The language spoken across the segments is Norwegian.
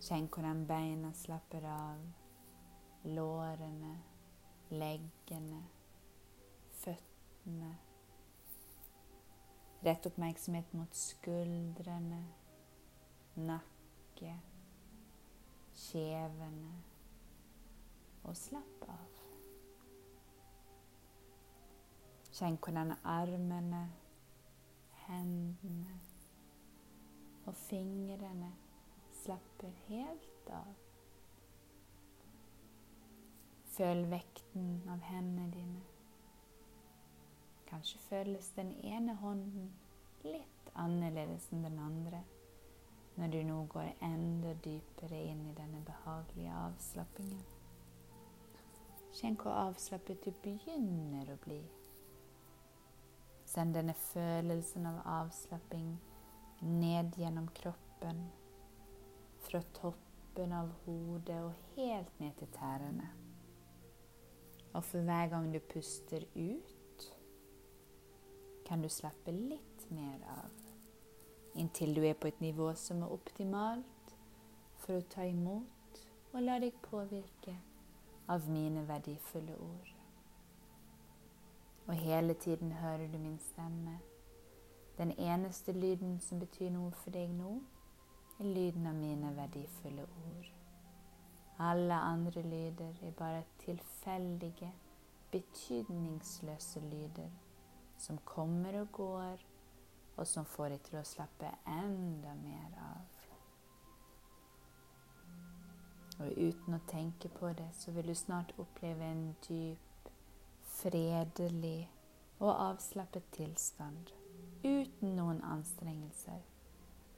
Kjenn hvordan beina slapper av, lårene, leggene, føttene. Rett oppmerksomhet mot skuldrene, nakke, kjevene, og slapp av. Kjenn hvordan armene hendene og fingrene slapper helt av. Føl vekten av hendene dine. Kanskje føles den ene hånden litt annerledes enn den andre når du nå går enda dypere inn i denne behagelige avslappingen. Kjenn hvor avslappet du begynner å bli. Send denne følelsen av avslapping ned gjennom kroppen, fra toppen av hodet og helt ned til tærne. Og for hver gang du puster ut, kan du slappe litt mer av, inntil du er på et nivå som er optimalt for å ta imot og la deg påvirke av mine verdifulle ord. Og hele tiden hører du min stemme. Den eneste lyden som betyr noe for deg nå, lyden av mine verdifulle ord. Alle andre lyder er bare tilfeldige, betydningsløse lyder som kommer og går, og som får deg til å slappe enda mer av. Og uten å tenke på det, så vil du snart oppleve en dyp fredelig og avslappet tilstand uten noen anstrengelser.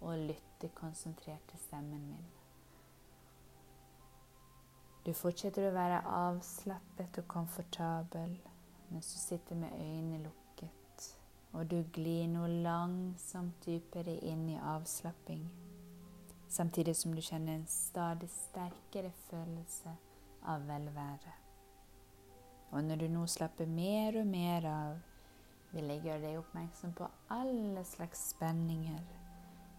å lytter konsentrert til stemmen min. Du fortsetter å være avslappet og komfortabel mens du sitter med øynene lukket, og du glir nå langsomt dypere inn i avslapping samtidig som du kjenner en stadig sterkere følelse av velvære. Og når du nå slapper mer og mer av, vil jeg gjøre deg oppmerksom på alle slags spenninger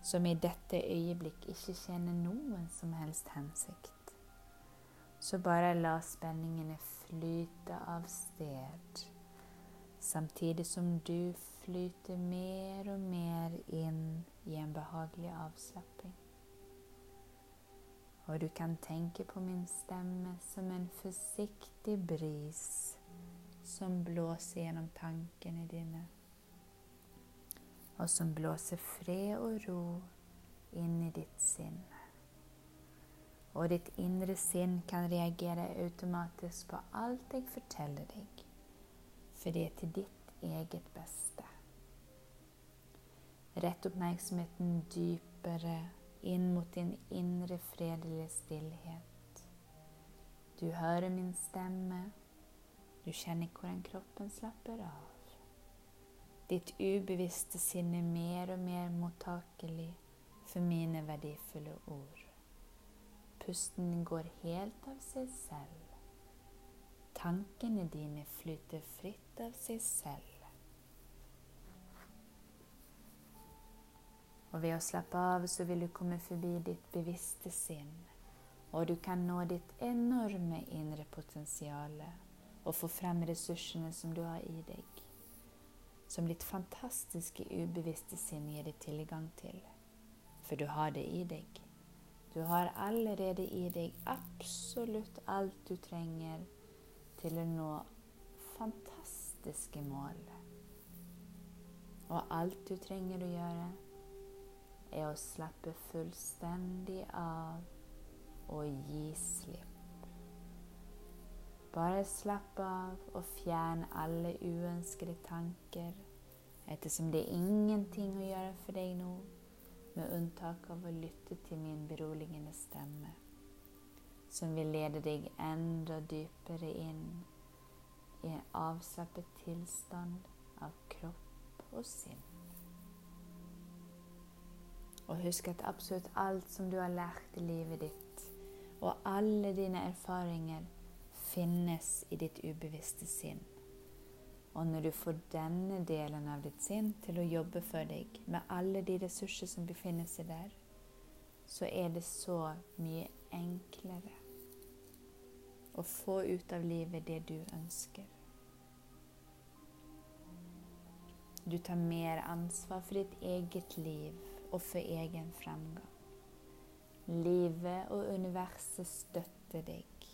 som i dette øyeblikk ikke tjener noen som helst hensikt. Så bare la spenningene flyte av sted, samtidig som du flyter mer og mer inn i en behagelig avslapping. Og du kan tenke på min stemme som en forsiktig bris som blåser gjennom tankene dine, og som blåser fred og ro inn i ditt sinn. Og ditt indre sinn kan reagere automatisk på alt jeg forteller deg, for det er til ditt eget beste. Rett oppmerksomheten dypere inn mot din indre fredelige stillhet. Du hører min stemme. Du kjenner hvordan kroppen slapper av. Ditt ubevisste sinn er mer og mer mottakelig for mine verdifulle ord. pusten går helt av seg selv. Tankene dine flyter fritt av seg selv. Og ved å slappe av så vil du komme forbi ditt bevisste sinn, og du kan nå ditt enorme indre potensial og få frem ressursene som du har i deg, som ditt fantastiske ubevisste sinn gir deg tilgang til. For du har det i deg. Du har allerede i deg absolutt alt du trenger til å nå fantastiske mål. Og alt du trenger å gjøre, er å slappe fullstendig av og gi slipp. Bare slapp av og fjern alle uønskede tanker, ettersom det er ingenting å gjøre for deg nå, med unntak av å lytte til min beroligende stemme, som vil lede deg enda dypere inn i en avslappet tilstand av kropp og sinn. Og husk at absolutt alt som du har lært i livet ditt, og alle dine erfaringer, finnes i ditt ubevisste sinn. Og når du får denne delen av ditt sinn til å jobbe for deg med alle de ressurser som befinner seg der, så er det så mye enklere å få ut av livet det du ønsker. Du tar mer ansvar for ditt eget liv og for egen fremgang. Livet og universet støtter deg.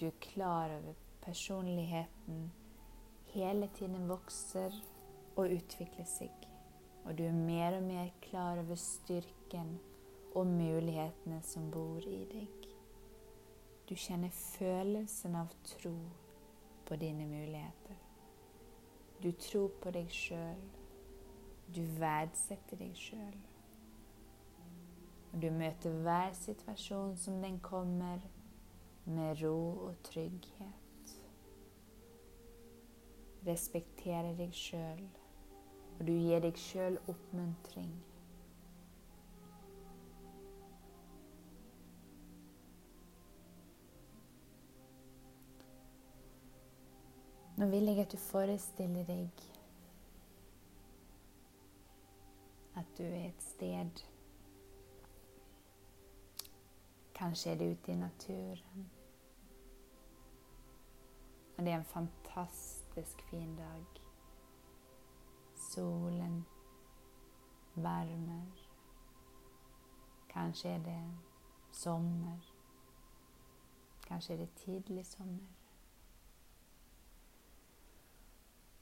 Du er klar over personligheten hele tiden vokser og utvikler seg. Og du er mer og mer klar over styrken og mulighetene som bor i deg. Du kjenner følelsen av tro på dine muligheter. Du tror på deg sjøl du verdsetter deg sjøl. Du møter hver situasjon som den kommer, med ro og trygghet. Respekterer deg sjøl, og du gir deg sjøl oppmuntring. Nå vil jeg at du forestiller deg At du er et sted Kanskje er det ute i naturen. Og det er en fantastisk fin dag. Solen varmer. Kanskje er det sommer. Kanskje er det tidlig sommer.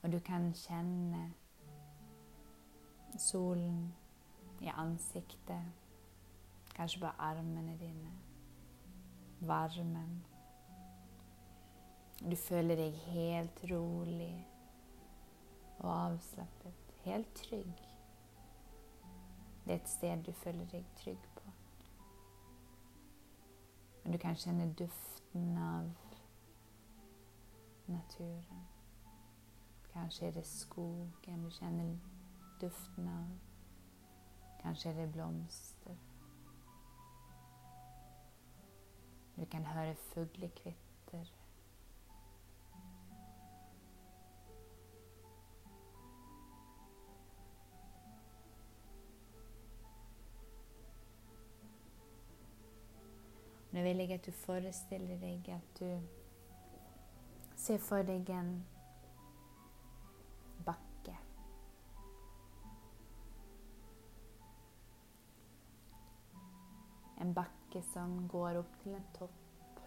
Og du kan kjenne solen i ansiktet, kanskje på armene dine, varmen. Du føler deg helt rolig og avslappet, helt trygg. Det er et sted du føler deg trygg på. Og du kan kjenne duften av naturen. Kanskje er det skogen. Du kjenner duften av Kanskje er det blomster. Du kan høre fuglekvitter. Nå vil jeg at du forestiller deg at du ser for deg en bakke. En bakke som går opp til en topp.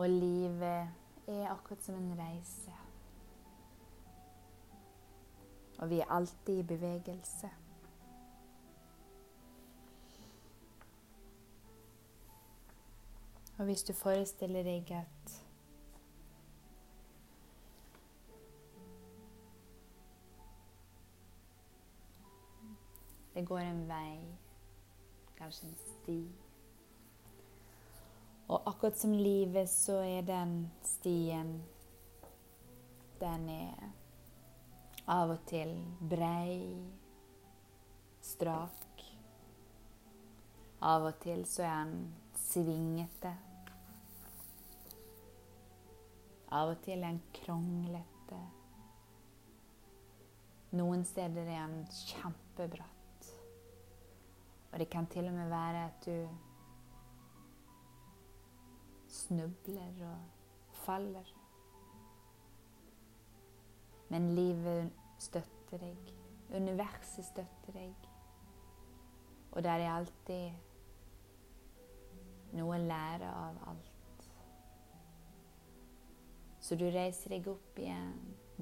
Og livet er akkurat som en reise. Og vi er alltid i bevegelse. Og hvis du forestiller deg at Det går en vei, kanskje en sti. Og akkurat som livet, så er den stien Den er av og til brei, strak. Av og til så er den svingete. Av og til han kronglete. Noen steder er den kjempebratt. Og det kan til og med være at du snubler og faller. Men livet støtter deg. Universet støtter deg. Og der er alltid noe å lære av alt. Så du reiser deg opp igjen,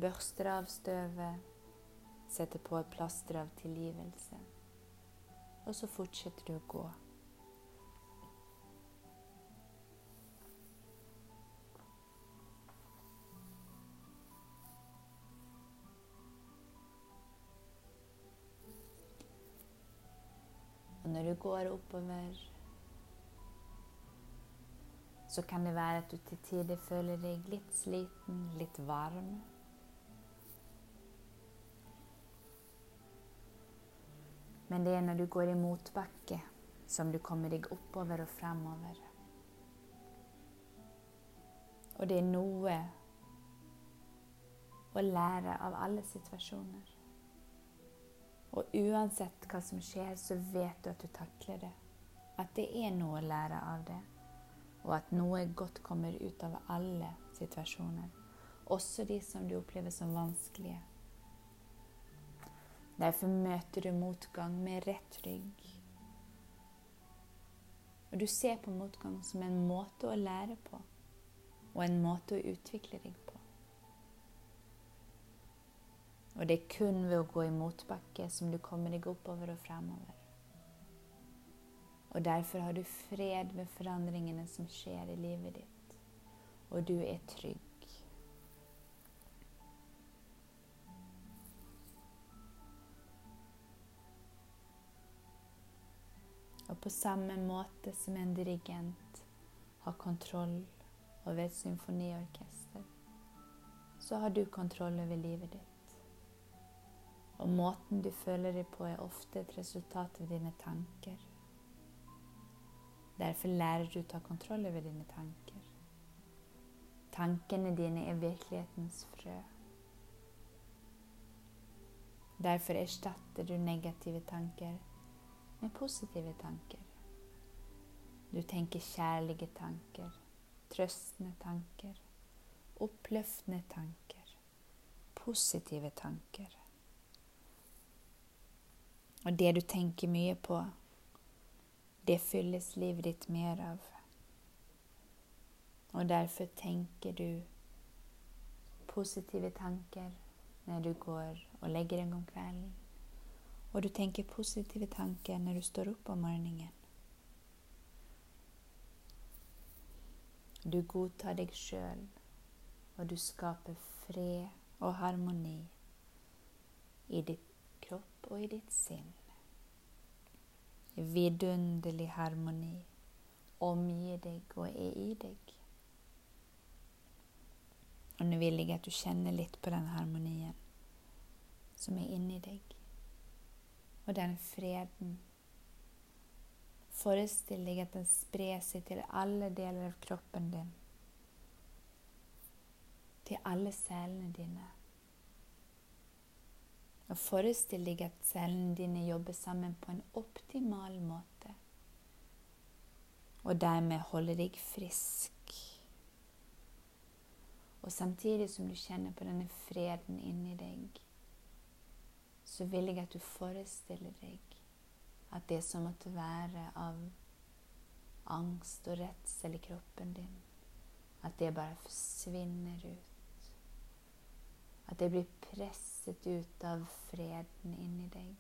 børster av støvet, setter på et plaster av tilgivelse, og så fortsetter du å gå. Og når du går oppover så kan det være at du til tider føler deg litt sliten, litt varm. Men det er når du går i motbakke, som du kommer deg oppover og fremover. Og det er noe å lære av alle situasjoner. Og uansett hva som skjer, så vet du at du takler det. At det er noe å lære av det og at noe godt kommer ut av alle situasjoner, også de som du opplever som vanskelige. Derfor møter du motgang med rett rygg. Og du ser på motgang som en måte å lære på, og en måte å utvikle deg på. Og det er kun ved å gå i motbakke som du kommer deg oppover og fremover. Og derfor har du fred ved forandringene som skjer i livet ditt. Og du er trygg. Og på samme måte som en dirigent har kontroll over et symfoniorkester, så har du kontroll over livet ditt. Og måten du føler deg på, er ofte et resultat av dine tanker. Derfor lærer du å ta kontroll over dine tanker. Tankene dine er virkelighetens frø. Derfor erstatter du negative tanker med positive tanker. Du tenker kjærlige tanker, trøstende tanker, oppløftende tanker, positive tanker. Og det du tenker mye på, det fylles livet ditt mer av. Og derfor tenker du positive tanker når du går og legger deg om kvelden. Og du tenker positive tanker når du står opp om morgenen. Du godtar deg sjøl, og du skaper fred og harmoni i ditt kropp og i ditt sinn vidunderlig harmoni omgir deg og er i deg. Og nå vil jeg at du kjenner litt på den harmonien som er inni deg, og den freden. Forestill deg at den sprer seg til alle deler av kroppen din, til alle selene dine. Og forestill deg at cellene dine jobber sammen på en optimal måte. Og dermed holder deg frisk. Og samtidig som du kjenner på denne freden inni deg, så vil jeg at du forestiller deg at det som måtte være av angst og redsel i kroppen din, at det bare forsvinner ut. At det blir presset ut av freden inni deg.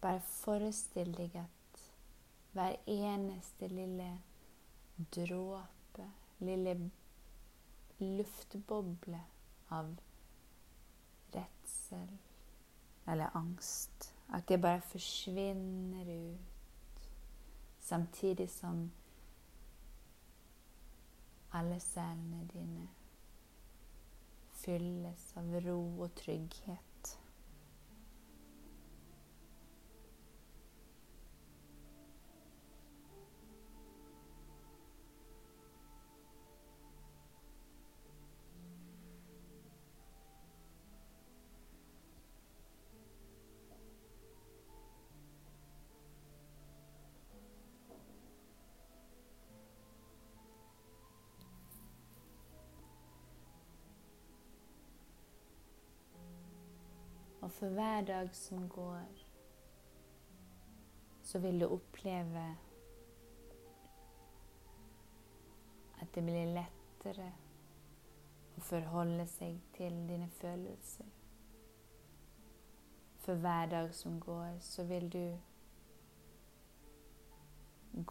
Bare forestill deg at hver eneste lille dråpe, lille luftboble av redsel eller angst At det bare forsvinner ut, samtidig som alle cellene dine fylles av ro og trygghet. Og for hver dag som går, så vil du oppleve at det blir lettere å forholde seg til dine følelser. For hver dag som går, så vil du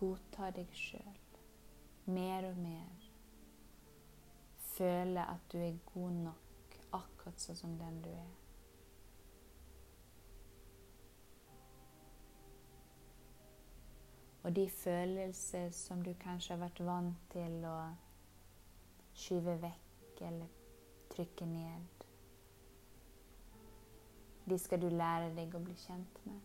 godta deg sjøl mer og mer. Føle at du er god nok akkurat sånn som den du er. Og de følelser som du kanskje har vært vant til å skyve vekk eller trykke ned, de skal du lære deg å bli kjent med.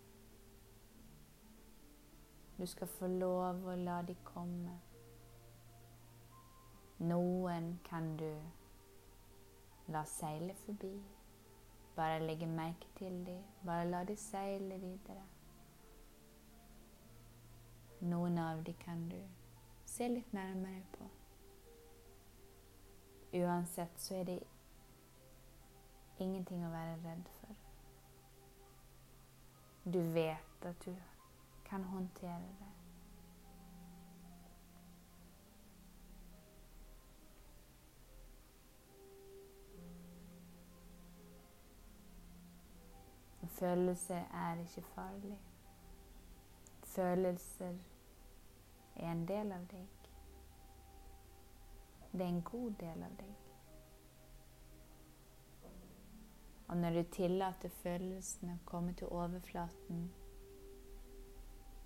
Du skal få lov å la de komme. Noen kan du la seile forbi. Bare legge merke til dem. Bare la de seile videre. Noen av de kan du se litt nærmere på. Uansett så er det ingenting å være redd for. Du vet at du kan håndtere det. Følelser er ikke farlig. Følelser er en del av deg. Det er en god del av deg. Og når du tillater følelsene å komme til overflaten,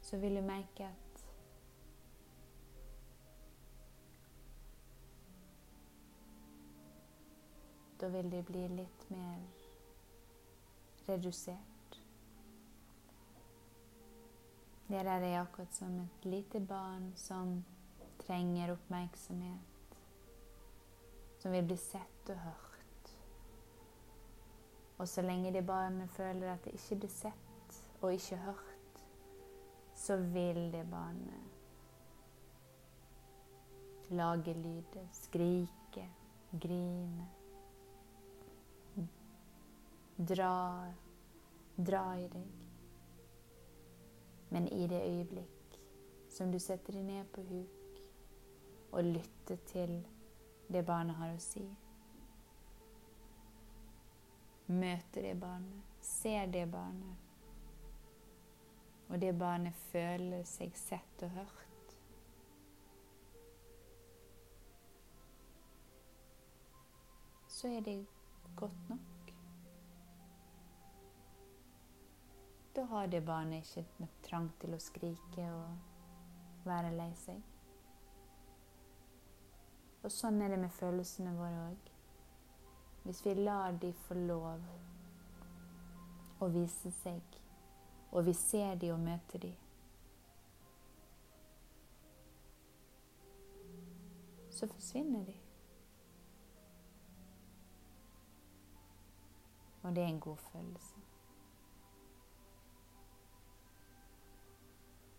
så vil du merke at Da vil de bli litt mer redusert. Dere er akkurat som et lite barn som trenger oppmerksomhet, som vil bli sett og hørt. Og så lenge det barnet føler at det ikke blir sett og ikke hørt, så vil det barnet lage lyder, skrike, grine, dra dra i deg. Men i det øyeblikk som du setter deg ned på huk og lytter til det barnet har å si, møter det barnet, ser det barnet, og det barnet føler seg sett og hørt, så er det godt nok. Da har det barnet ikke nok trang til å skrike og være lei seg. Og sånn er det med følelsene våre òg. Hvis vi lar de få lov å vise seg, og vi ser de og møter de, så forsvinner de. Og det er en god følelse.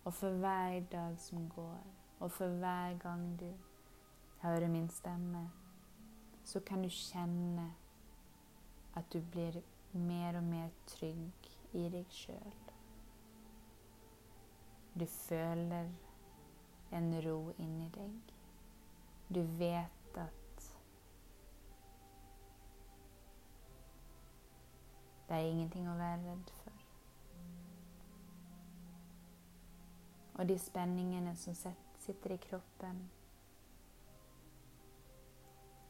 Og for hver dag som går, og for hver gang du hører min stemme, så kan du kjenne at du blir mer og mer trygg i deg sjøl. Du føler en ro inni deg. Du vet at det er ingenting å være redd for. Og de spenningene som sitter i kroppen.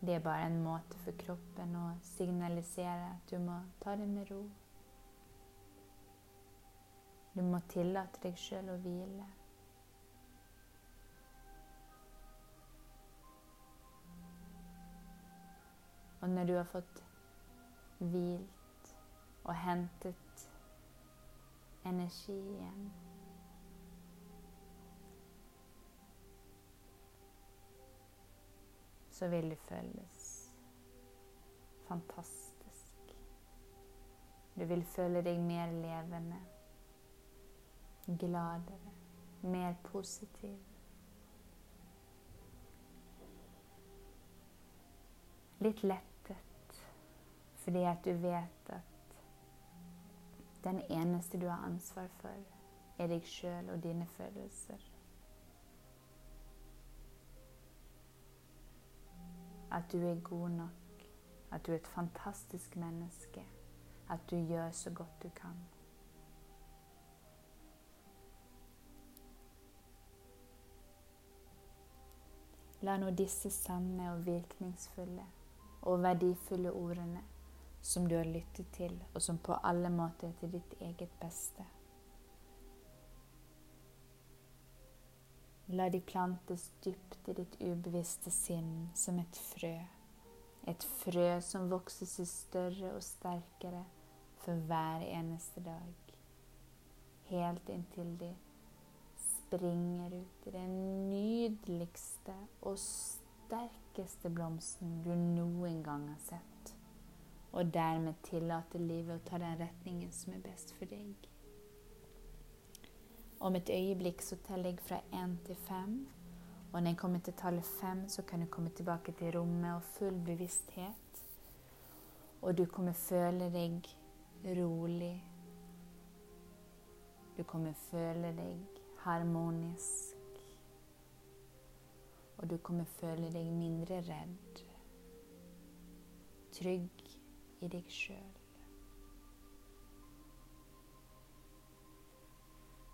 Det er bare en måte for kroppen å signalisere at du må ta det med ro. Du må tillate deg sjøl å hvile. Og når du har fått hvilt og hentet energi igjen så vil det føles fantastisk. Du vil føle deg mer levende, gladere, mer positiv. Litt lettet fordi at du vet at Den eneste du har ansvar for, er deg sjøl og dine følelser. At du er god nok, at du er et fantastisk menneske, at du gjør så godt du kan. La nå disse sanne og virkningsfulle og verdifulle ordene som du har lyttet til, og som på alle måter er til ditt eget beste. La de plantes dypt i ditt ubevisste sinn som et frø. Et frø som vokser seg større og sterkere for hver eneste dag. Helt inntil de springer ut i den nydeligste og sterkeste blomsten du noen gang har sett og dermed tillater livet å ta den retningen som er best for deg. Om et øyeblikk så teller jeg fra én til fem. Og når jeg kommer til tallet fem, så kan du komme tilbake til rommet og full bevissthet. Og du kommer føle deg rolig. Du kommer føle deg harmonisk. Og du kommer føle deg mindre redd. Trygg i deg sjøl.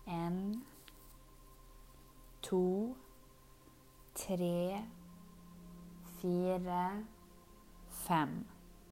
En, to, tre, fire, fem.